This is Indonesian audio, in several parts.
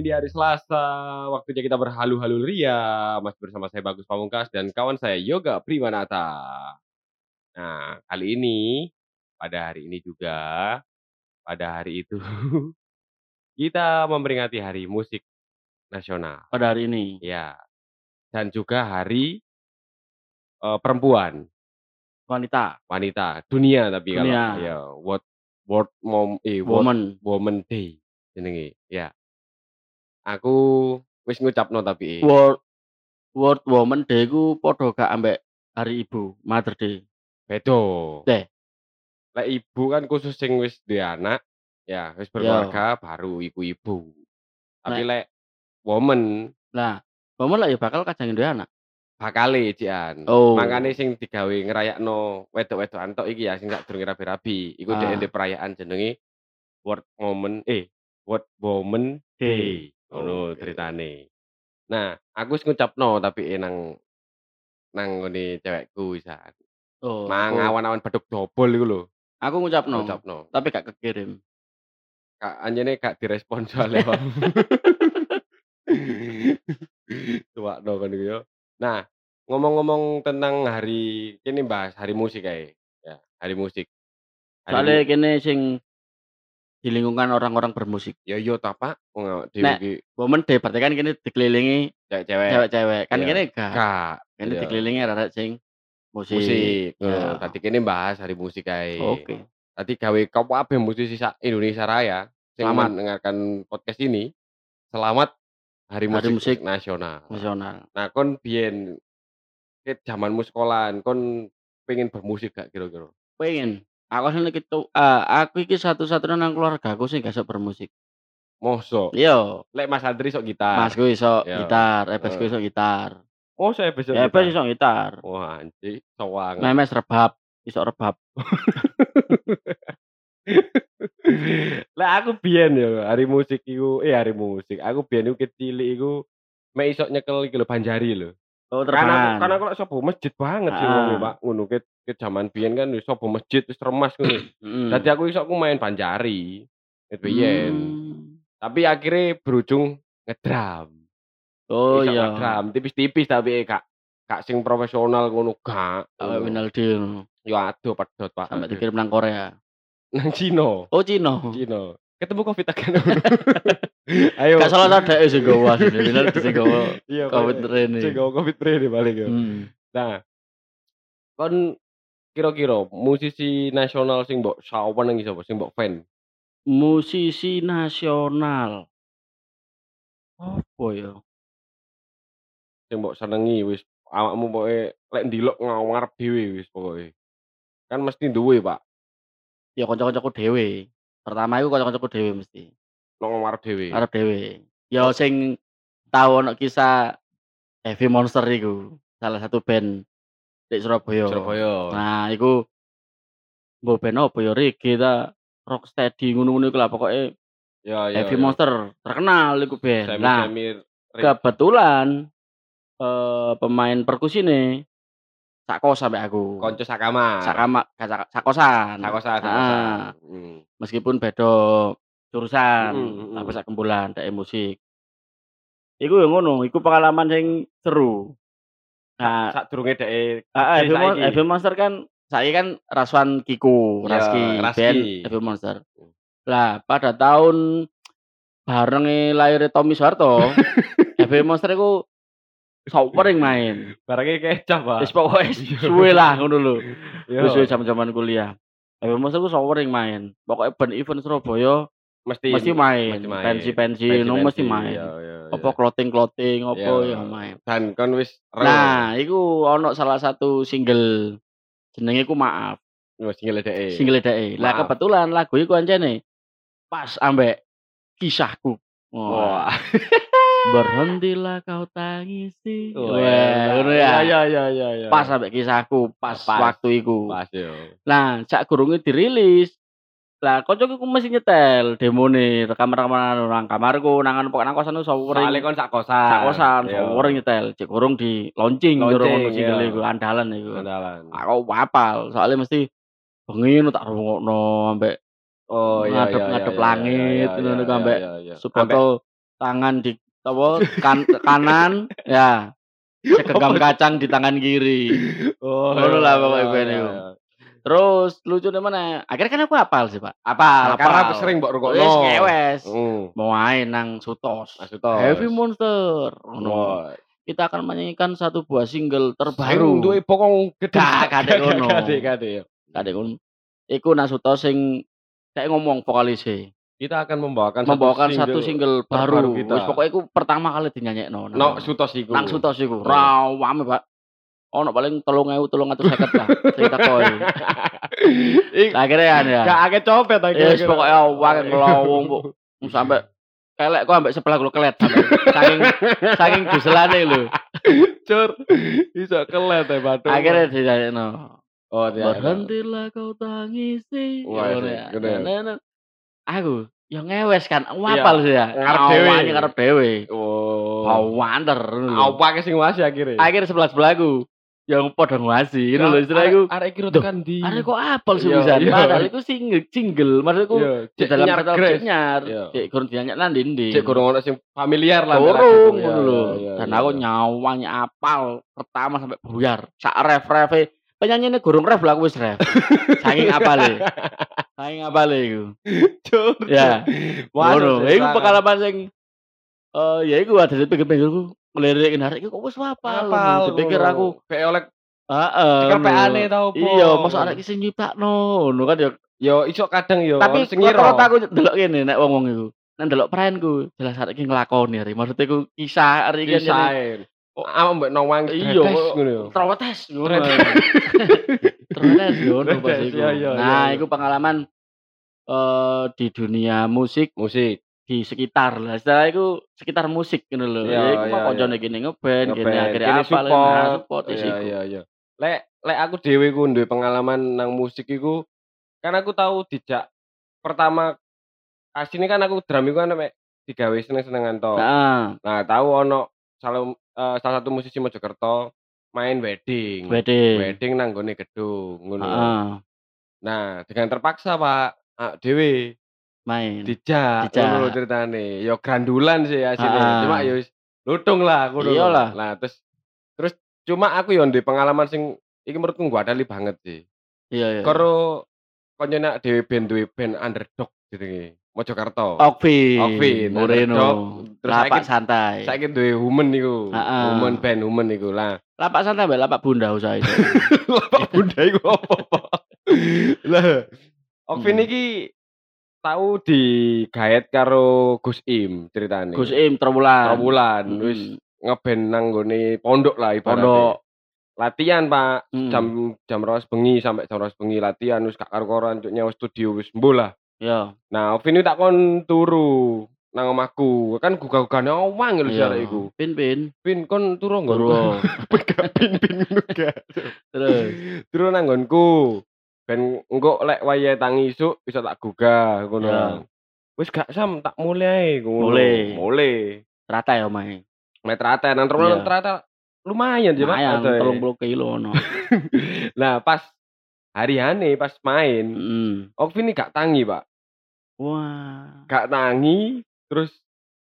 nih di hari Selasa. Waktunya kita berhalu-halu ria. Masih bersama saya Bagus Pamungkas dan kawan saya Yoga Primanata. Nah, kali ini, pada hari ini juga, pada hari itu, kita memperingati Hari Musik Nasional. Pada hari ini. Ya. Dan juga Hari eh, Perempuan, Wanita, wanita, dunia tapi kalau Dunia. ya World World Mom eh World woman. Woman Day jenenge. Ya. Aku wis ngucapno tapi World World Woman Day ku podo gak ambek hari ibu, Mother Day. bedo. Teh. Lek ibu kan khusus sing wis duwe anak, ya wis berkeluarga baru iku ibu. Tapi lek woman Nah, woman lah ya bakal kadang duwe anak. bakale jian. Oh. Makane sing digawe ngerayakno wedok-wedokan tok iki ya sing sak durunge rabi-rabi. Iku Ah. dhek perayaan jenenge World Woman eh World Woman Day. Ngono Oke. ceritane. Nah, aku wis ngucapno tapi nang nang ngene cewekku wisan. Oh, Mang aku, awan-awan beduk dobol iku lho. aku ngucapno, Ngucapno. tapi gak kekirim. Kak anjene gak direspon soalnya Bang. Tuwakno kan iku yo. Nah, ngomong-ngomong tentang hari ini bahas hari musik kae. Ya, hari musik. Hari Soalnya kene sing di lingkungan orang-orang bermusik. ya yo ta Pak, wong awak dhewe Nek, iki Woman Day berarti kan kene dikelilingi cewek-cewek. cewek-cewek. Kan Iya. kene gak. Kak, Kene iya. dikelilingi arek sing musik. musik. Ya. Heeh, tadi kene bahas hari musik kae. Oke. Tadi gawe kabeh musisi Indonesia Raya sing Selamat. mendengarkan podcast ini. Selamat Hari Hari Musik, Musik Nasional. Nasional. Nah, kon biyen ke zamanmu sekolahan kon pengen bermusik gak kira-kira? Pengen. Aku asline gitu, ah, aku iki satu-satunya nang keluarga aku sing gak sok bermusik. Mosok. Iya, Lek Mas Andri sok gitar. Masku iso Iya. gitar, Ebesku Heeh. iso gitar. Mosok ya besok Ebes iso gitar. Wah, anjir, sowangan. Memes rebab, iso rebab. Lek aku biyen ya hari musik iku, eh hari musik. Aku biyen iku kecil iku mek iso nyekel iki lho Banjari lho. Oh, kan aku lek sobo masjid banget sih Ah. wong Pak. Ngono ke ke jaman biyen kan sobo masjid wis remas ngono. Mm. Dadi aku iso aku main Banjari. Wit biyen. Hmm. Tapi akhirnya berujung ngedram. Oh Iso iya. ngedram tipis-tipis tapi gak gak sing profesional ngono gak. Awak ngono. Winaldi ngono. Yo aduh pedot Pak. Sampai dikirim nang Korea. nang Cina. Oh, Cina. Cina. Ketemu Covid akan. Ayo. Gak salah ada sing gowo asline. Winaldi sing gowo Iya, Covid rene. Sing gowo Covid rene balik ya. Hmm. Nah, kon kira-kira musisi nasional sing mbok sawen nang sapa sing mbok fan? Musisi nasional. Apa ya? Sing mbok senengi wis awakmu pokoke lek ndelok ngarep dhewe wis pokoke. Kan mesti duwe, Pak. Ya kanca-kancaku dhewe. Pertama iku kanca-kancaku dhewe mesti. Nang ngarep dhewe. Arep dhewe. Ya sing tau ono kisah Heavy Monster iku, salah satu band di Surabaya. Surabaya. Nah, iku mbok band apa ya reggae ta, rocksteady ngono-ngono iku lah pokoke Ya, ya. Heavy ya. Monster terkenal iku band. Nah, Semi-semi re- kebetulan eh pemain perkusi nih sakos sampai aku. konco sakama. Sakama sak- sakosan. Sakosan, Ah, sakosan. Hmm. meskipun beda jurusan, Mm, mm, tapi mm. sak kumpulan dek musik. Iku yang ngono, iku pengalaman sing seru. Nah, Sak durunge dhek ah. Heavy Monster kan saya kan Raswan Kiku, Iya, Raski, Raski. band Monster. Lah, pada tahun bareng lahir Tommy Soeharto, Heavy Monster iku sopering main. barangnya kecap, Pak. Wis pokoke Iya. suwe lah ngono lho. Iya. Wis suwe zaman-zaman kuliah. Heavy Monster iku sopering main. Pokoke band event Surabaya mesti mesti main. mesti main. Pensi-pensi no Pensi-pensi, mesti main. Iya, iya, Apa iya. clothing-clothing apa Iya. ya main. Dan kan wis. Nah, iku ono salah satu single jenenge ku Maaf, Wis single dhek. single dhek. Lah kebetulan lagu iku ancene pas ambek kisahku. Wah. Berhentilah kau tangisi. Wah, ngono ya. Iya, iya, iya, iya. Pas ambek kisahku, pas, Pas. waktu iku. Pas yo. Nah, sak gurunge dirilis. Lah, kancaku ku mesti nyetel demone, rekaman-rekaman nang kamarku, nang pokok nang kosan sawering. Soale kon sak kosan. sak kosan, Iya. sawering nyetel. Cek gurung di launching jero ngono single iya. iku andalan iku. Andalan. Aku apal, soalnya mesti bengi tak rungokno ambek Oh iya ngadep- iya, ngadep iya, langit, iya, ngono iya, iku ambek. Suponto tangan di apa kan kanan ya segenggam kacang di tangan kiri. Oh, Ngono lah pokoknya ben iku. Terus lucunya mana? Akhirnya kan aku hafal sih, Pak. Apal, Apal. karena sering mbok rungokno. Wis ngewes. Hmm. Mau main nang Sutos. Maksudnya. Heavy Monster. Ngono. Wah. Kita akan menyanyikan satu buah single Baru terbaru. duwe pokong gede. Gak, kadek ngono. Kadek, kadek. Kadek ngono. Iku nang Sutos sing kayak ngomong vokalise. Kita akan membawakan Membawakan satu single, terbaru baru. kita. Wis pokoknya iku pertama kali dinyanyekno. nang- No, sutos iku. nang Sutos iku. Oh. Rawame, Pak. Ono paling 3000 350 lah. Sing takoi. Ik- Akhirnya ya. ya. Gak akeh copet akhirnya. Yes, pokoknya awak ngelowong bu. Sampai kelek kok ambek sebelah kulo kelet sampai saking saking duselane lho. Cur. Bisa kelet ya, Batu. Akhirnya dijalekno. Oh, dia. Berhentilah kau tangisi. Wah, ya. gede. Nah, nah, nah. Aku yang ngewes kan, ngapal sih ya. ngarep dhewe. Ngarep dhewe. Oh. Oh, wander. Apa sing wasi akhirnya? Akhirnya sebelah sebelahku yang podo ngwasi. Itu lho istilah iku. Arek iki tekan di. Are kok apal sih Iya, bisa. iya. Padahal itu single, single. Maksudku Iya, di dalam kata nyar. Cek kurang dinyanyi nang ndi. Cek kurang ono sing familiar lah. itu. ngono lho. Dan aku nyawanya apal pertama sampai buyar. Sak ref-ref penyanyi ini gurung ref lah aku wis ref. Saking apale. Saking apale iku. Cur. Ya. Waduh, Ngono. Iku sangat. pengalaman sing eh ya iku ada di pikir-pikirku ngelirik arek iku kok wis apal. Apal. Dipikir ngono. aku, kayak oleh heeh. Ngono. PA-ne tau apa. Iya, masa arek iki sing nyiptakno. Ngono kan ya. yo iso kadang yo Tapi sing ngira. rata-rata aku delok kene nek wong-wong iku. Nek delok peranku, jelas arek iki nglakoni arek. Maksudnya iku kisah arek iki kan. Oh, ama mbek nawang Iya, ngono yo. Trawetes ngono. Tretes. Trawetes ngono pas iku. iya, iya, Nah, iya. iku pengalaman eh di dunia musik Musik. Di sekitar lah. Setelah itu sekitar musik gitu loh. Iya, Ya iku iya, mah iya. koncone gini ngeband, gini akhirnya apa lah support. nah, Iya siku. iya iya. Lek lek aku dhewe ku duwe pengalaman nang musik iku kan aku tahu dijak pertama asine kan aku drum iku kan mek digawe seneng-senengan to. Heeh, Nah, tahu ono salah eh, salah satu musisi Mojokerto main wedding. wedding. Wedding nang gone gedung ngono. Nah, dengan terpaksa Pak, ah, main. dijak Dijak. ngono ceritane. Yo grandulan sih asine. Ah. Cuma yo lutung lah ngono. lho. Iyalah. Nah, terus terus cuma aku yo ndek pengalaman sing iki menurutku gua adali banget sih. Iya iya. Karo koncone dhewe band duwe band underdog jenenge Mojokerto. Okvin, Okvin, Moreno. Terus lapak santai. Saiki duwe Human iku. Heeh. Human band Human iku lah. Lapak santai mbak lapak bunda usaha itu. Lapak bunda iku apa? Lah, Okvin Hmm. iki tahu digaet karo Gus Im ceritane. Gus Im Trawulan. Trawulan Mm-mm. wis ngeband nang gone pondok lah ibaratnya. Pondok. Latihan, Pak. Mm. Jam jam 12 bengi sampai jam 12 bengi latihan wis gak karo-karoan cuk nyewa studio wis mbuh lah. Iya. Nah, iki tak kon turu nang omahku. Kan gugah-gugahane owang lho Iya. arek iku. Pin pin. Pin kon turu nggon. Turu. Gak pin-pin ngono. Terus. Turu nang nggonku. Ben engko lek wayahe tangi isuk bisa tak gugah ngono. Ya. Wis gak sam tak mulai ngono. Mulai. Mulai. Rata ya main. Meter rata nang terus Iya. ternyata lumayan sih Pak. Lumayan, adae. tolong puluh kilo no. Nah, pas hari-hane pas main, Mm. Okvin ini gak tangi, Pak. Wah. Gak tangi, terus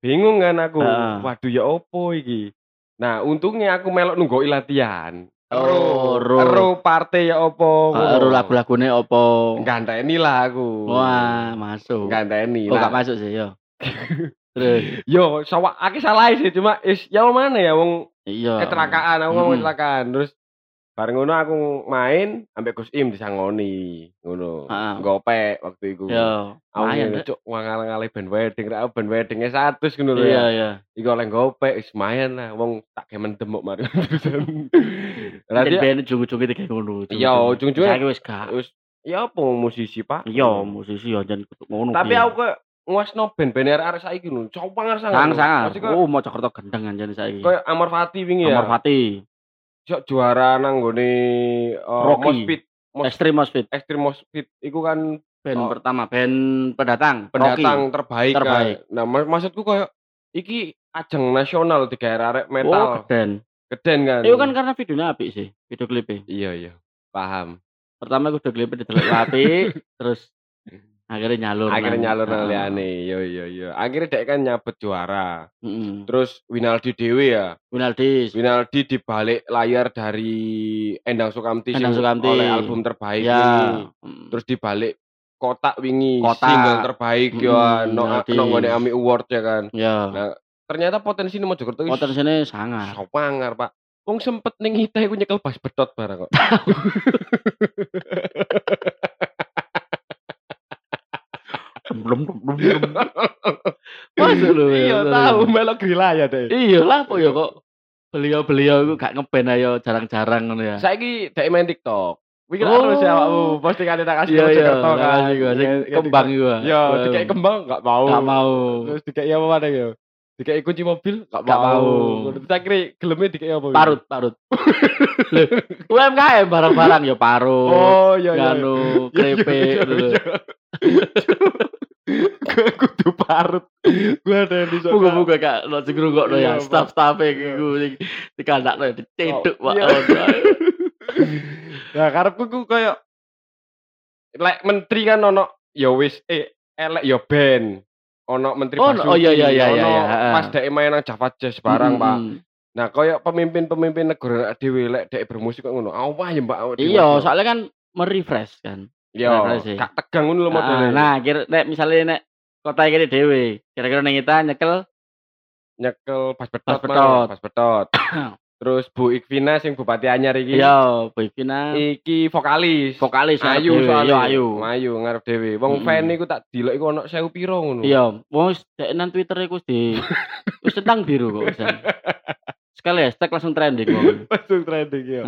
bingung kan aku. Heeh. Waduh ya opo iki. Nah, untungnya aku melok nunggu latihan. Oh, ero partai ya opo. Baru lagu-lagune opo? Ganteni lah aku. Wah, masuk. Ganteni Oh, gak masuk sih, yo. Terus, Yo, sawa aki salah sih cuma is ya mana ya wong iya. kecelakaan aku ngomong kecelakaan terus bareng ngono aku main ambek Gus Im disangoni ngono. Heeh. Gopek waktu itu. Yo, Aku cuk ngal-ngali band wedding rek aku band weddingnya 100 ngono lho Iya, ya. iya. Iku oleh gopek wis lumayan lah wong tak kemen demuk mari. Lah band jungu-jungu iki ngono. Iya, ujung-ujungnya- Saiki wis gak. wis ya apa musisi Pak. Iya, musisi ya jan ngono. Tapi aku kok nguasno band-band arek saiki lho. Cowang sangat. sang sangar. Pasti kok Oh, Mojokerto gendeng anjane saiki. kayak Amor Fati wingi ya. Amor Fati, Jok juara nang gone uh, Rocky. Mospit, Mos- Extreme Mospit, Extreme Mospit iku kan band Oh. pertama, band pendatang, pendatang terbaik Terbaik. kan. Nah, mak- maksudku kayak iki ajang nasional di arek Rocky. Oh, metal geden. geden kan. Itu kan karena videonya apik sih, video klipnya. iya iya. Paham. Pertama aku udah klipnya didelok apik, terus Akhirnya nyalur Akhirnya nang nyalur nang liyane. Yo yo yo. Akhirnya dek kan nyabet juara. Mhm. Terus Winaldi dhewe ya. Winaldis. Winaldi di balik layar dari Endang Sukamti Endang Sukamti. oleh album terbaik Ya. Mhm. Terus di balik kotak wingi Kotak. single terbaik Mhm, ya no Winaldi. no AMI Award ya kan. Ya. Nah, ternyata potensi Mojokerto wis Potensinya sangat. Sopangar, Pak. Wong sempet ning Hita iku nyekel bas betot barang kok. Blum, blum, blum. Masuk lho ya. Iya, tahu melok grilaya deh. Iya lah apa ya kok beliau-beliau itu gak ngeband ayo jarang-jarang ngono ya. Saiki dek main TikTok. Wiki Oh. terus ya awakmu postingane tak kasih Iya iya, kan. gua Nge- nge- kembang iku. ah. Iya, dikek kembang gak mau. Gak mau. Terus dikek apa mana ya? Dikek kunci mobil gak Gak mau. mau. Terus akhirnya gelemnya dikek apa? Parut, parut. Lho, UMKM barang-barang ya parut. Oh iya iya. Nganu Iya, iya, keripik iya, gitu. iya. Gue kudu parut. Gue ada yang di sana. Muga-muga gak ono sing ngrungokno Iya, ya, Pak. staff-staffe Iya. iku sing dikandakno ya dicedhuk Oh, Pak. iya. Nah, karepku ku koyo lek menteri kan ono ya wis eh elek ya ben. Ono menteri Oh, Basuki, oh, iya, iya, iya, ono iya, pas dek main nang Java Jazz barang, Pak. Mm-mm. Nah, koyo pemimpin-pemimpin negara dhewe lek dek bermusik kok ngono. Awah ya, Mbak. Iya, soalnya kan merefresh kan. Yo, sih. gak tegang ngono lho modele. nah, kira nek misale nek kota iki dhewe, kira-kira ning kita nyekel nyekel pas betot, Pas betot. pas betot. Terus Bu Ikvina sing Bupati Anyar iki. iya Boy Vina Iki vokalis. vokalis Ayu dhewe, soalnya. iya ayu. Ayu ngarep dhewe. Wong Mm-mm. fan iku tak dilok iku ono 1000 piro ngono. Iya, wis dek nang Twitter iku di wis centang biru kok wisan. Sekali hashtag langsung trending. Langsung trending ya.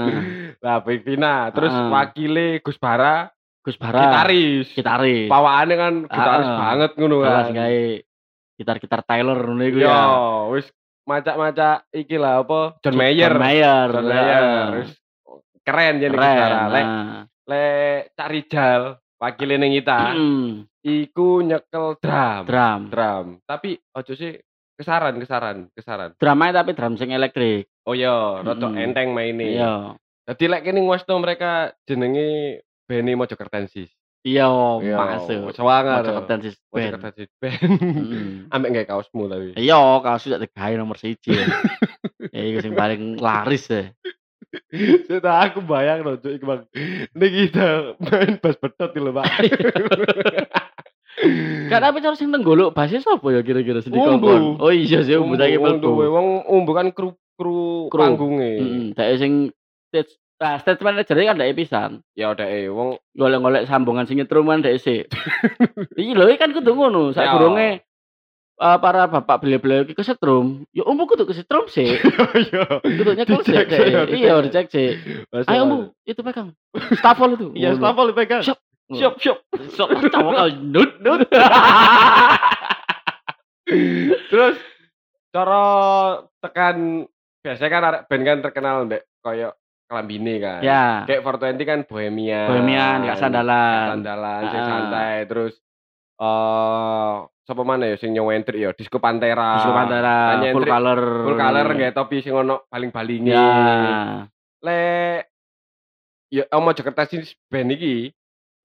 Nah. Bu Ikvina, terus Ah. wakile Gus Bara, Gus Bara gitaris. gitaris. Pawakane kan gitaris Ah. banget ngono Jelas kan. gawe gitar-gitar Taylor ngono iku Yo, ya. wis macak-macak iki lah apa John Mayer. John Mayer. John. Mayer. Wis keren jadi Gus Keren. Bara. Lek nah. lek Cak Rijal wakile ning kita. Mm, iku nyekel drum. drum. Drum. Tapi ojo sih kesaran, kesaran, kesaran. Drama tapi drum sing elektrik. Oh iya, rada Mm-mm. enteng maine. Iya. Dadi lek kene ngwasno mereka jenenge Beni Mojokertensis. Iya, Iya, masuk. Sewangar. Mojokertensis band. Mojokertensis band. Mm. Ambek gawe kaosmu tapi. Iya, kaos sudah digawe nomor siji. ya. ya iku sing paling laris ya. Sudah aku bayang loh, cuy, Bang. Ini kita main bass betot lho, Pak. Gak tapi cara sing tenggolok basis sapa ya kira-kira sing Umbu. dikongkon? Oh iya sih umbu saiki mlebu. wong umbu kan kru kru panggunge. Heeh, sing stage nah, stage manager kan dek pisan. Ya udah eh wong Golek-golek sambungan sing nyetrum kan dek sik. Iki lho kan kudu ngono, sak Ya. durunge eh, para bapak beliau-beliau iki kesetrum, ya umbu kudu kesetrum sih. ya. Kudu nyekel sih. Ya, Dek. Iya, dicek. sih. Ayo umbu, itu pegang. Stafol itu. Iya, stafel dipegang. Siap. Siap, siap. Sok cowok kau nut nut. Terus cara tekan biasanya kan band kan terkenal ndek koyo kelambine kan. Ya. Kayak 420 kan bohemian. Bohemian, gak sandalan. Sandalan sing Ah. santai terus eh sapa mana ya sing nyowentrik ya Disco Pantera. Disco Pantera, Kan full nyentrik color. Full color nggak topi sing ono baling-balinge. Ya. Lek ya Omo Jakarta sini band iki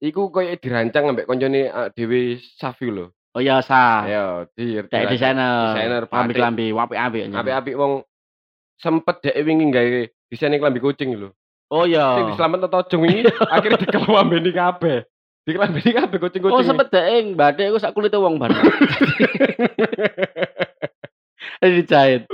iku koyo dirancang ambek koncone uh, Dewi Safi lho. Oh iya sah. Ya, di desainer. Desainer, Lambi-lambi, apik-apik. Apik-apik wong sempet dhek wingi gawe desain klambi kucing lho. Oh iya. Sing diselamet tojong wingi akhirnya dikelambeni kabeh. Dikelambeni kabeh kucing-kucing. Oh sempet deh, badai aku sak kulit wong ban. Dijahit.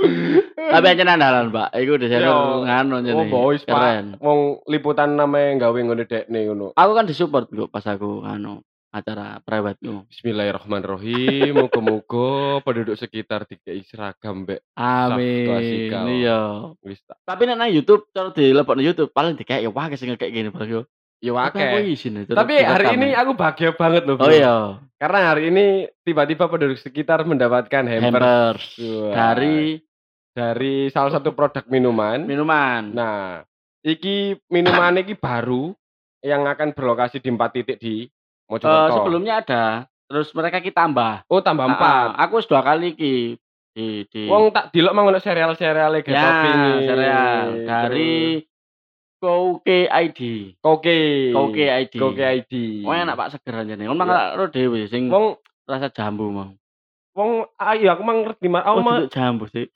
Tapi aja andalan, Pak. Iku desainer nganu jadi. Oh, boys, Pak. Wong liputan namanya gawe ngene dekne ngono. Aku kan disupport kok pas aku nganu acara private ku. Bismillahirrahmanirrahim. Moga-moga penduduk sekitar dikei seragam mbek Amin. Iya. wis. Tapi nek nang YouTube cara dilebokno YouTube paling dikek ya wah sing kayak gini bro yo. Ya itu. Tapi hari ini aku bahagia banget loh. Oh iya, Karena hari ini tiba-tiba penduduk sekitar mendapatkan hampers, hampers dari dari salah satu produk minuman. minuman. Nah, iki minuman iki baru yang akan berlokasi di empat titik di Mojokerto. sebelumnya ada. Terus mereka kita tambah. Oh, tambah Ah, empat. aku dua kali ki di di Wong tak dilok mang serial-serial kayak ya, serial dari Koke ID. Koke. Koke ID. Koke ID. Wong enak Pak seger anjene. Ngono Iya. mah ro dhewe sing Wong rasa jambu mau. wong ayo aku mang ngerti. Aku Oh, mah jambu sih.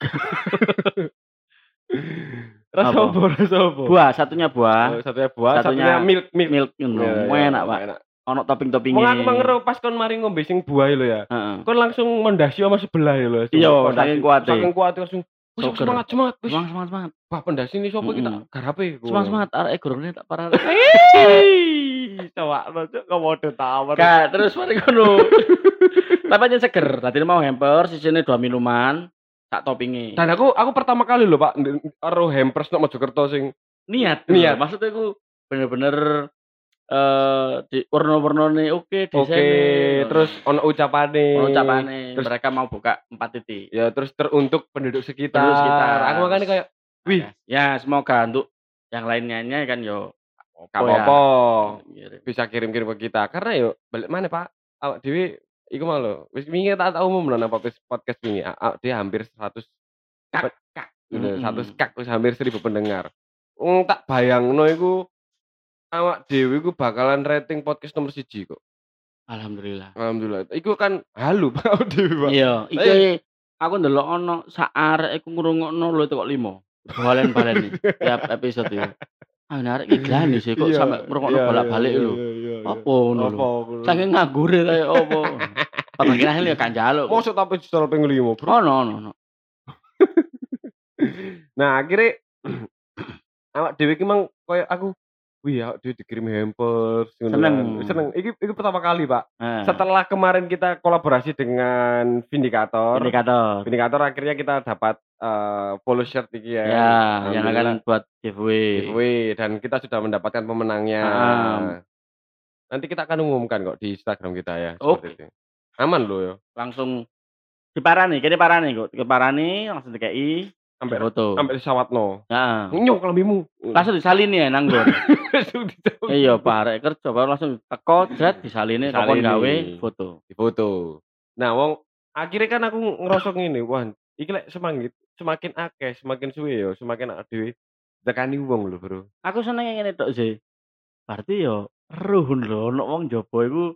rasa Apa? apa? Rasa apa? Buah, satunya buah. Oh, satunya buah, Satunya satunya milk milk. Milk ngono. Iya, Wah, iya, enak, Pak. enak. Ono Wong topping-toppingnya. aku mang ngero pas kon mari ngombe sing buah lho ya. Heeh. Kon langsung mendasi sama sebelah ya lho. Iya, Pas saking kuate. Saking kuat langsung wis semangat semangat wis. Semangat, semangat, semangat. Wah, pendasi ini sopo kita garape. Semangat, semangat. Arek gorongnya tak parah. Coba lo cok komodo tawar. Gak, terus mari ngono. Tapi aja seger. Tadi mau hamper, sisine dua minuman, tak toppingi. Dan aku aku pertama kali lho Pak karo hampers nok Mojokerto sing niat, Niat. Maksudnya aku bener-bener eh di warna-warnane oke, oke, desainnya. terus ono ucapane. Ono ucapane Terus- mereka mau buka empat titik. Ya terus teruntuk penduduk sekitar. Penduduk sekitar. Aku makanya kayak wih, Ya, semoga untuk yang lainnya kan yo gak apa ya. Bisa kirim-kirim ke kita. Karena yo balik mana Pak? Awak dhewe iku mau lho. Wis wingi tak tak umum lho nang podcast wingi. Awak dhewe hampir 100 Kak, kak. 100 kak wis hampir 1000 pendengar. Wong tak bayangno iku awak dhewe iku bakalan rating podcast nomor siji kok. Alhamdulillah. Alhamdulillah. Iku kan halu Pak dhewe, Pak. Iya, iki aku ndelok ono sak arek iku ngrungokno lho teko 5. Balen-balen tiap episode ya. Ah, arek iki glani sih kok Iya, sampe ngrungokno iya, bolak-balik iya, lho. iya, iya, iya. Apa ngono Apa? lho. Saking nganggur ta opo. Pemanggilan hasil ya kan jaluk. Mosok tapi jual ping 5, Bro. Ono ono ono. Nah, akhirnya awak dhewe ki mang koyo aku Wih, awak dhewe dikirim hampers Seneng. kan. Seneng. Iki iki pertama kali, Pak. Nah, Setelah kemarin kita kolaborasi dengan Vindicator. indikator. Vindicator akhirnya kita dapat eh, polo shirt iki ya. Ya, yang akan buat giveaway. giveaway dan kita sudah mendapatkan pemenangnya. Ah. Nanti kita akan umumkan kok di Instagram kita ya. Oke. itu. Aman loh ya. Langsung diparani, kene parani kok. Diparani langsung dikei Sampai foto. sampai disawatno. Nah, Nyok kelambimu. langsung disalini ya nanggur. iya, Pak arek kerja baru langsung teko jet disalini takon gawe foto. di foto. Nah, wong akhirnya kan aku ngerosok ngene, wah, iki lek semakin semakin akeh, semakin suwe ya, semakin akeh dhewe tekani wong lho, Bro. Aku seneng yang ngene tok sih. Berarti yo ruhun lho ono wong jaba iku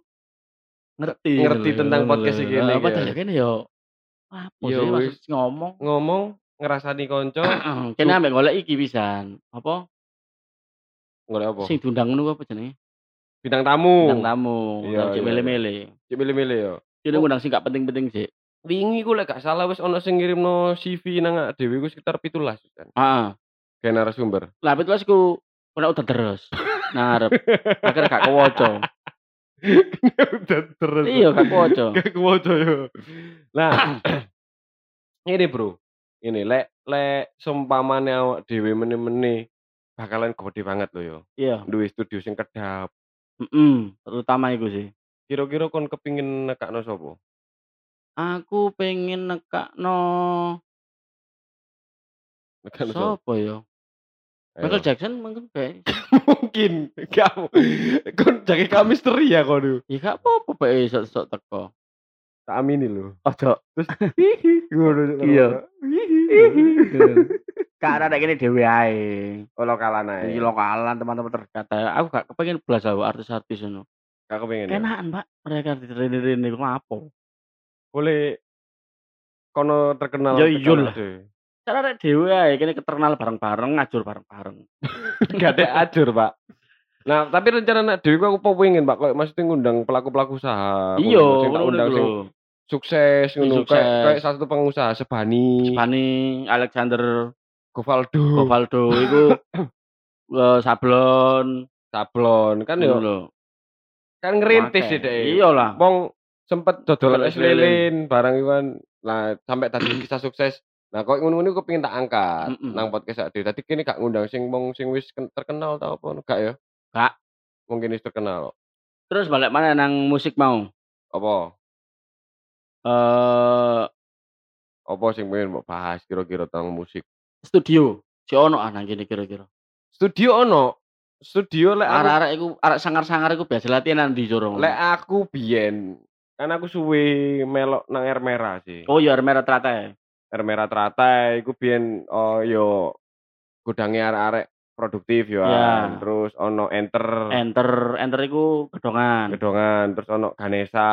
ngerti Ngerti lho, tentang podcast iki Apa ya. ya kene yo apa Yo sih maksud ngomong Ngomong ngerasani kanca, kene ambek golek iki pisan. Apa golek apa? sing diundang ngono apa jenenge? Bintang tamu. Bintang tamu, Iya, cek iya. mele-mele. Cek milih-milih ya. Kene ngundang sing gak penting-penting sih. Wingi ku lek gak salah wis ono sing ngirimno CV nang awake dhewe ku sekitar 17 kan. Heeh. Kayak narasumber. Lah betul ku kena udah terus. Nah, arep akhirnya gak kewoco. Udah terus. Iya, gak kewoco. Gak kewoco yo. Nah, ini bro, ini lek lek seumpamane awak dhewe meneh-meneh bakalan gede banget loh yo. Iya, Duwe studio sing kedap. heeh, terutama iku sih. Kira-kira kon kepingin nekakno sapa? Aku pengen nekakno Nekakno sapa? sapa ya? Ayo. Michael Jackson mungkin kayak Mungkin kamu kon jake ka misteri ya kono. ya gak apa-apa bae sok-sok teko. Tak amini lho. Ojo. Terus ngono. Iya. Karena ada gini dewe ae. Oh lokalan ae. Di lokalan teman-teman terdekat. Aku gak kepengen belas aku artis-artis ngono. Gak kepengin. ya? Kenaan, Pak. Mereka di-rene-rene iku apa? Boleh kono terkenal. Ya iya lah. Cara ada dewe ae kene terkenal bareng-bareng, ngajur bareng-bareng. Gak ada ajur, Pak. Nah, tapi rencana nak dewi aku apa pengen, Pak, kayak maksudnya ngundang pelaku-pelaku usaha. Iya, ngundang sing sukses ngono Sukses. kayak kayak satu pengusaha Sebani, Spani, Alexander Govaldo, Govaldo iku eh, sablon Sablon kan yo lho. kan ngerintis sih deh. Iya lah. Wong sempet dodolan es lilin. barang iwan. Nah, sampai tadi kisah sukses. Nah, kok ngono-ngono aku pengen tak angkat Mm-mm. nang podcast ade. Tadi kini gak ngundang sing wong sing wis ken- terkenal tau apa gak ya? Gak. Mungkin wis terkenal. Terus balik mana nang musik mau? Apa? Eh Apa sing pengen mbok bahas kira-kira tentang musik? studio. Si ono ah nang kene kira-kira. Studio ono. Studio lek aku Arek-arek iku arek sangar-sangar iku biasa latihan di jorong. lek aku biyen kan aku suwe melok nang air merah sih. Oh ya merah teratai. Air merah teratai iku biyen oh yo gudange arek-arek produktif yo Iya. terus ono enter, Enter, Enter iku gedongan. gedongan, terus ono Ganesha,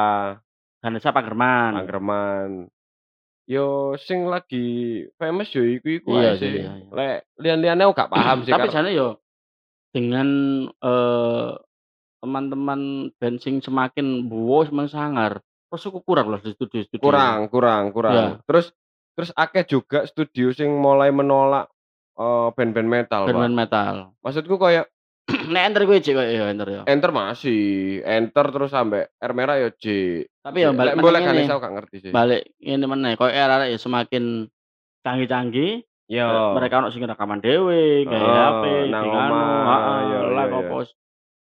Ganesha Pagerman. Panggerman. Yo sing lagi famous yo iku-iku Iya ae sih, iya, iya. Lek liyan-liyane aku gak paham sih Tapi jane yo dengan, eee, teman-teman band sing semakin buwo semakin sangar, terus iku kurang loh di studio-studio. kurang kurang kurang. Iya. Terus terus akeh juga studio sing mulai menolak, Oh, band-band uh, metal band-band metal maksudku kayak Nek enter gue J ya enter ya. Enter masih, enter terus sampai R merah ya J. Tapi ya balik boleh kan saya gak ngerti sih. Balik ini mana kok R ya semakin canggih-canggih. Ya. Mereka ono sing rekaman dhewe, kayak oh, HP, nang omah, ya lah iya, opo. Iya.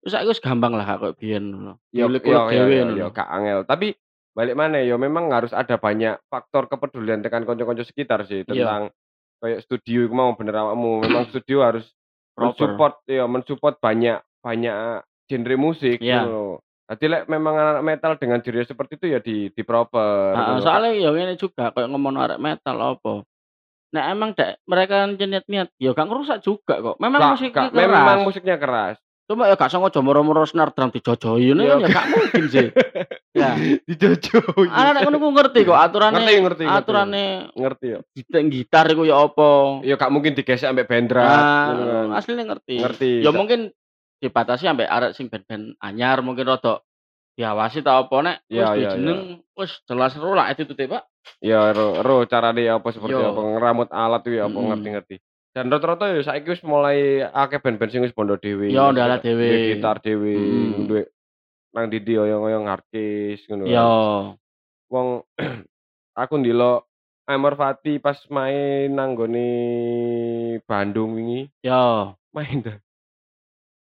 Wis aku gampang lah kok biyen. Ya dhewe ya gak angel. Tapi balik mana ya memang harus ada banyak faktor kepedulian dengan konco-konco sekitar sih tentang kayak studio iku mau bener awakmu. Memang studio harus Proper. mensupport ya mensupport banyak banyak genre musik Iya. ngono lho. Dadi lek memang anak metal dengan genre seperti itu ya di di proper lho. soalnya ya ngene juga kayak ngomong arek metal apa. Nek emang dek mereka niat-niat ya gak ngerusak juga kok. Memang musiknya gak, keras. memang musiknya keras. Cuma ya gak sengaja moro-moro snare drum dijojohi ngono Iya. kan ya gak mungkin sih. Ya. Dijojohi. Anak ngono ku ngerti kok aturane. Ngerti, ngerti, ngerti. Aturane ngerti ya. gitar, gitar iku ya apa. Ya gak mungkin digesek ambek bendrat ngono kan. Nah, aslinya ngerti. Ngerti. Ya mungkin dibatasi sampai arek sing band-band anyar mungkin rada diawasi ta apa nek wis Iya, duwe iya, jeneng wis jelas ro lah attitude Pak. Ya ro, ro carane apa seperti Yo. apa ngeramut alat itu ya apa ngerti-ngerti. Dan rata-rata ya saiki wis mulai akeh band-band sing wis bondo dhewe. Yo, ndalah dhewe. Gitar dhewe, Mm. duwe nang ndi oyong-oyong artis ngono. Yo. Wong aku ndelok Amor Fati pas main nang gone Bandung wingi, Yo. main dah.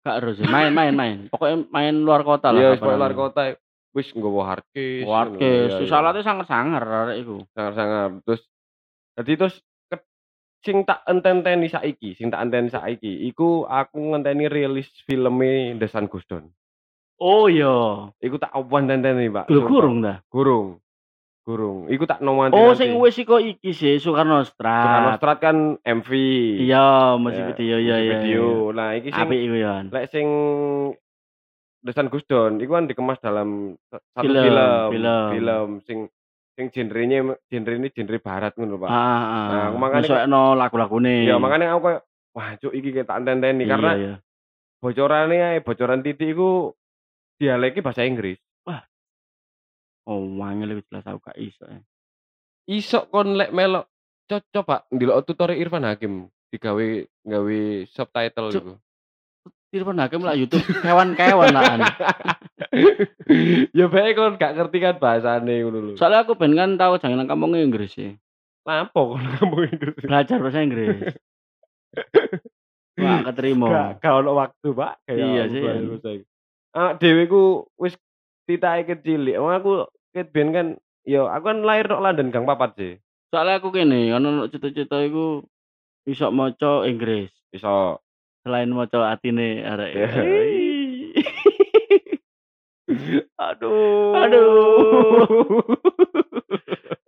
Gak harus sih, main main main. Pokoknya main luar kota lah. Iya, luar kota wis nggawa hardcase. Iya. salatnya sangar-sangar arek iku. sangat-sangat terus jadi terus sing tak enteni saiki sing tak enteni saiki iku aku ngenteni rilis Sun Goes Down Oh iya. iku tak opan enteni Pak Lho kurung dah. gurung gurung iku tak nomor Oh sing wis iku iki sih Soekarno Soekarno Strat. Strat kan MV Iya, musik Ya, video iya iya. video nah iki sing Apik iku ya. lek sing Goes Down iku kan dikemas dalam sa- satu Film, film film. film sing sing genrenya genre ini genre barat ngono Pak Heeh, Nah, heeh. aku makanya Nyesuaikno lagu-lagune. Ya makanya aku kayak wah cuk iki kayak tak enteni Iya, karena iya. ae bocoran titik iku dialeknya bahasa Inggris. Oh, wangel iku jelas aku gak iso. ya. Iso kon lek melok coba ndelok tutorial Irfan Hakim digawe gawe subtitle iku. Irfan Hakim lah YouTube kewan-kewan lah. ya bae kon gak ngerti kan bahasane ngono lho. Soalnya aku ben kan tahu jangan kamu Inggris sih. Lapo kon kamu Inggris. Belajar bahasa Inggris. Wah, keterima. Gak gak ono waktu, Pak. Kayak Iya sih. Ah, dhewe ku wis titake kecil. Wong aku ket ben kan ya aku kan lahir nang London Gang Papat sih. Soalnya aku gini, ono cita-cita iku iso maca Inggris. Iso Selain maca atine arek. Iya. Aduh. Aduh.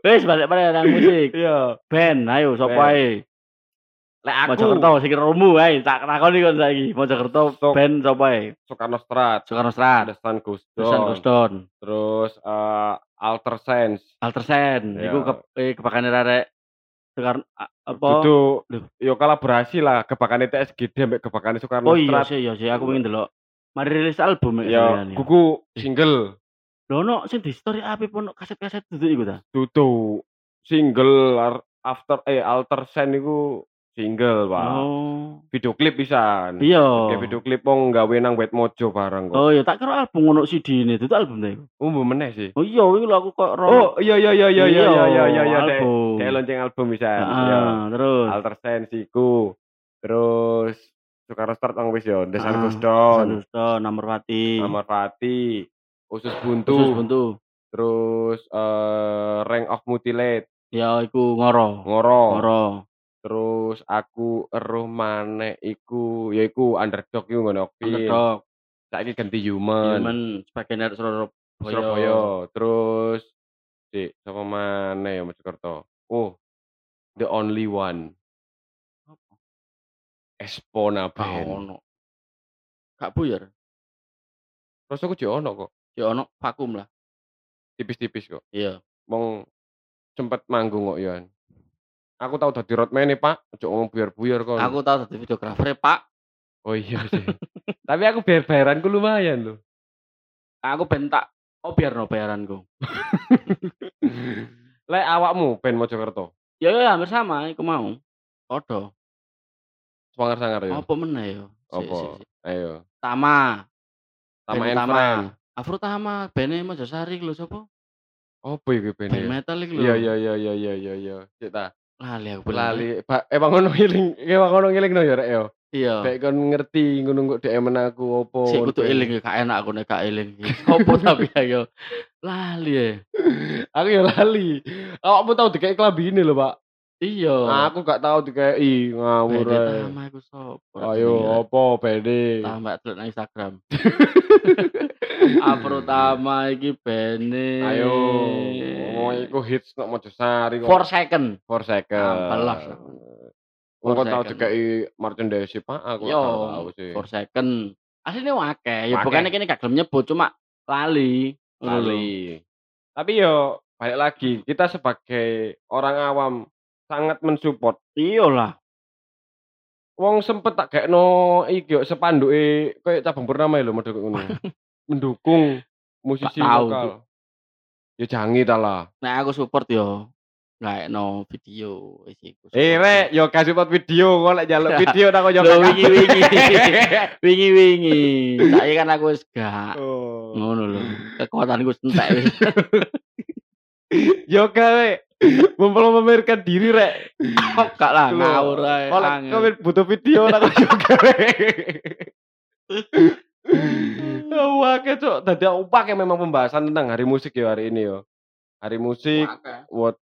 Wes balik mana nang musik. Iya. Band, ayo sapa ae? Lek aku Mojokerto sing romu ae, tak takoni kon saiki. Mojokerto Sok. band sapa ae? Soekarno Strat, Soekarno Strat, Susan Down, Guston, terus eh, Alter Sense. Altersen, Iya. iku ke eh, kebakane arek Soekarno a- apa? Loh. yo kolaborasi lah kebakane TSGD ambek kebakane Soekarno Oh iya sih, iya sih, aku pengen delok. Mari rilis album ya. Ya, sekalian ya. kuku single Lho ono sing di story api pun kaset-kaset duduk iku ta. dudu single after eh Alter Sense iku single, Pak. Oh. Video klip pisan. Iya. Kayak video klip wong gawe nang Wet Mojo barang kok. Oh iya, tak kira album ono CD ini, itu album ta iku. Umum meneh sih. Oh iya, lho aku kok. Oh iya iya iya iya iya iya iya iya iya album. dek lonceng album bisa. Heeh, terus. Alter Sense iku. Terus Soekarno Start nang wis yo, Sun Ah, Sandusto, Nomor Pati. Amar Fati, Usus Buntu, buntu. terus eh Rank of Mutilate, Ya iku ngoro. Ngoro. Ngoro. Terus aku eruh maneh iku yaiku Underdog iku ngono film. Underdog. Saiki ganti Human. Human sebagian dari Surabaya. Surabaya. Terus di sapa maneh ya Mojokerto. Oh, The Only One. Espona Gak Band. ono. Gak buyar. Rasaku jek ono kok. Ya ono vakum lah. Tipis-tipis kok. Iya. Wong sempet manggung kok ya. Aku tau dadi roadman Pak. Ojo ngomong buyar-buyar kon. Aku tau dadi videografer, Pak. Oh iya sih. Tapi aku bayar-bayaranku lumayan loh. Aku ben tak oh biarno bayaranku. Lek awakmu band Mojokerto. Ya ya hampir sama iku mau. Padha. Sangar-sangar ya. Apa meneh? Sik, Apa? Ayo. Tama. Tama and Tama. Afro Tama, band Mojosari lho sapa? Apa iki Band metal iki lho. Iya iya iya iya iya iya iya. Cek ta. Lali aku bener. Lali. Ba, emang ngono ngiling, emang ngono ngiling no ya rek yo. Iya. Kayak kon ngerti ngono kok DM aku opo. Sik kudu eling ya, gak enak aku nek gak eling. Sopo tapi ayo. Lali ya. Aku ya lali. Awakmu tau dikek ini lho, Pak. Iya. Aku gak tau dikei ngawur Band ae. Tama iku sopo? Ayo opo pede. tambah delok nang Instagram. Afro Tama iki bene. Ayo. Oh, iku hits nok Mojosari kok. Four second. For second. Apalah. Wong Four kok tau dikei merchandise Pak, aku Yo, tau sih. four second. Aslinya wakeh. Ya bukannya kene gak gelem nyebut cuma lali. Lali. Tapi yo balik lagi, kita sebagai orang awam sangat mensupport. Iya lah. Wong sempet tak gekno iki yo sepanduke koyo cabang purnama lho model koyo ngono. Mendukung musisi tahu, lokal. Ya jangi ta lah. Nek aku support yo nggak no video wis iku. Eh rek, yo kasih support video kok lek njaluk video nang kok yo Lho, wingi-wingi. Wingi-wingi. Saiki kan aku wis gak Oh. ngono lho. Kekuatanku wis entek wis. Yo gawe mempelomperkan diri rek. Kok gak lah ngawur ae. Kalau butuh video nang kok yo gawe. Wah, cok. Tadi aku pakai memang pembahasan tentang hari musik ya hari ini yo. Hari musik. World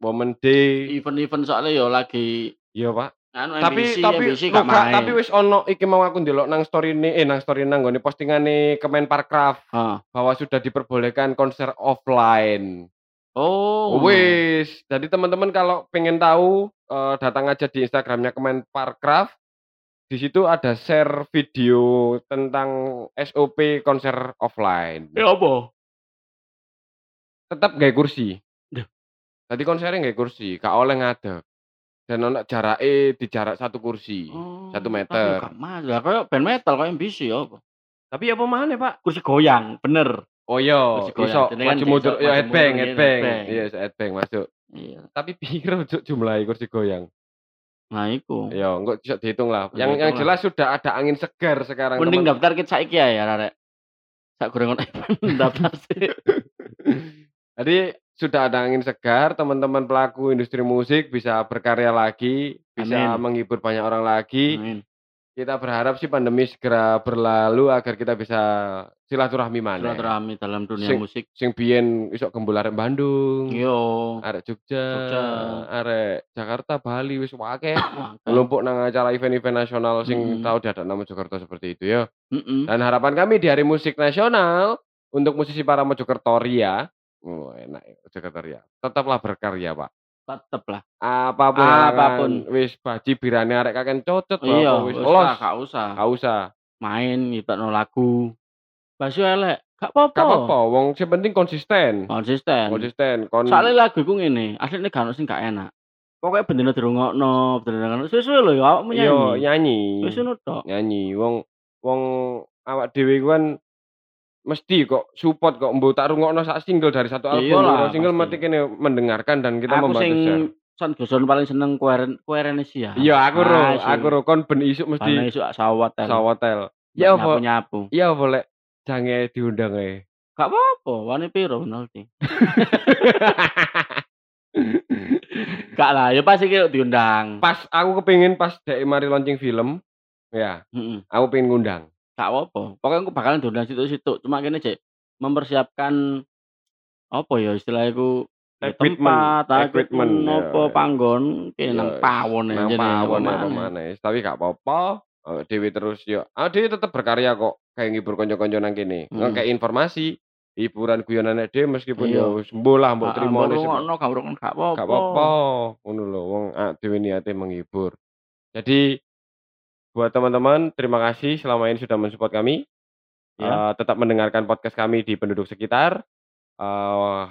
Women Day. Event-event soalnya yo lagi Iya, Pak. anu tapi MBC, tapi MBC gak main. tapi wis ono iki mau aku ndelok nang story ini eh nang story nang nggone postingane Kemenparkraf Heeh. bahwa sudah diperbolehkan konser offline. Oh. Wis, jadi teman-teman kalau pengen tahu eh, datang aja di Instagramnya Kemenparkraf. Di situ ada share video tentang SOP konser offline. Ya apa? Tetap gak kursi. Duh. Tadi konsernya gak kursi, gak oleh ngadeg. Dan ono jarake di jarak satu kursi. Oh, Satu tapi meter. Gak mas, lah kayak band metal kayak MBC ya apa? Tapi apa mana, Pak? Kursi goyang, bener. Oh iya, iso maju mundur ya maju headbang, headbang. Iya, headbang masuk. Iya. Tapi piro cuk jumlahe kursi goyang? Nah, iku. Ya, enggak bisa dihitung lah. Dihitung Yang yang jelas sudah ada angin segar sekarang Mending teman. daftar kita saiki ya ya, Rek. Sak gorengan daftar sih. Jadi sudah ada angin segar, teman-teman pelaku industri musik bisa berkarya lagi, bisa Amin. menghibur banyak orang lagi. Amin. Kita berharap sih pandemi segera berlalu agar kita bisa silaturahmi mana. Silaturahmi dalam dunia Sing- musik. Sing biyen iso gembul arek Bandung, Yo. arek Jogja, Jogja. arek Jakarta, Bali wis akeh. Kelompok nang acara event-event nasional sing Mm-mm. tahu diadak nama Mojokerto seperti itu ya. Mm-mm. Dan harapan kami di Hari Musik Nasional untuk musisi para Mojokerto Ria, oh enak ya Mojokerto Ria, tetaplah berkarya Pak. Tetep lah. Apa pun, Apa pun. wis baji birane arek kakek cocot Iya, wis los. gak usah. Gak usah. Main nyiptakno lagu. Basu elek. Gak apa-apa. Gak apa-apa, wong sing penting konsisten. Konsisten. Konsisten kon Soalnya lagu iku ngene, asline gak ono sing gak enak. Pokoknya bener dirungokno, bener ngono. Sesuai lho ya awakmu iya nyanyi. nyanyi. Wis ngono tok. Nyanyi wong wong awak dhewe ku kan mesti kok support kok mbok tak rungokno sak single dari satu album, Iyalah, loro single mesti kene mendengarkan dan kita Aku membantu sing share. Son Joson paling seneng kueren kuerene sih ya. Iya, aku ro, Asyik. aku ro kon ben isuk mesti isu sawat tel. sawotel. Ya apa? nyapu. Ya apa jange diundang ae. Gak apa-apa, wani piro penalti. Gak lah, ya pasti kira diundang. pas aku kepengin pas dek mari launching film, ya, Heeh. aku pengen ngundang. Gak apa-apa. Pokoknya aku bakalan diundang situ-situ. Cuma kene cek mempersiapkan apa ya istilahnya ya Equipment, tempat, ah, equipment, equipment, ya. apa panggon Ya, nang pawon ya Nang pawon apa apa maneh. Tapi gak apa-apa. Awake dhewe terus yo. Awake dhewe tetep berkarya kok. Kayak ngibur kanca-kanca nang kene. Hmm. Ngekek informasi, hiburan guyonane dhewe meskipun Iya. yo wis mbuh lah mbok Ah, trimo mbok ne sep- rungokno gak rungokno gak apa-apa. gak apa-apa. Ngono lho, wong awake dhewe niate menghibur. Jadi buat teman-teman terima kasih selama ini sudah men-support kami. Ya. Eee, tetap mendengarkan podcast kami di penduduk sekitar. Eee,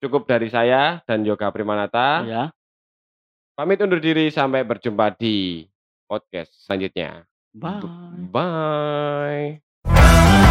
cukup dari saya dan Yoga Primanata. Iya. Pamit undur diri sampai berjumpa di podcast selanjutnya. Bye. Bye.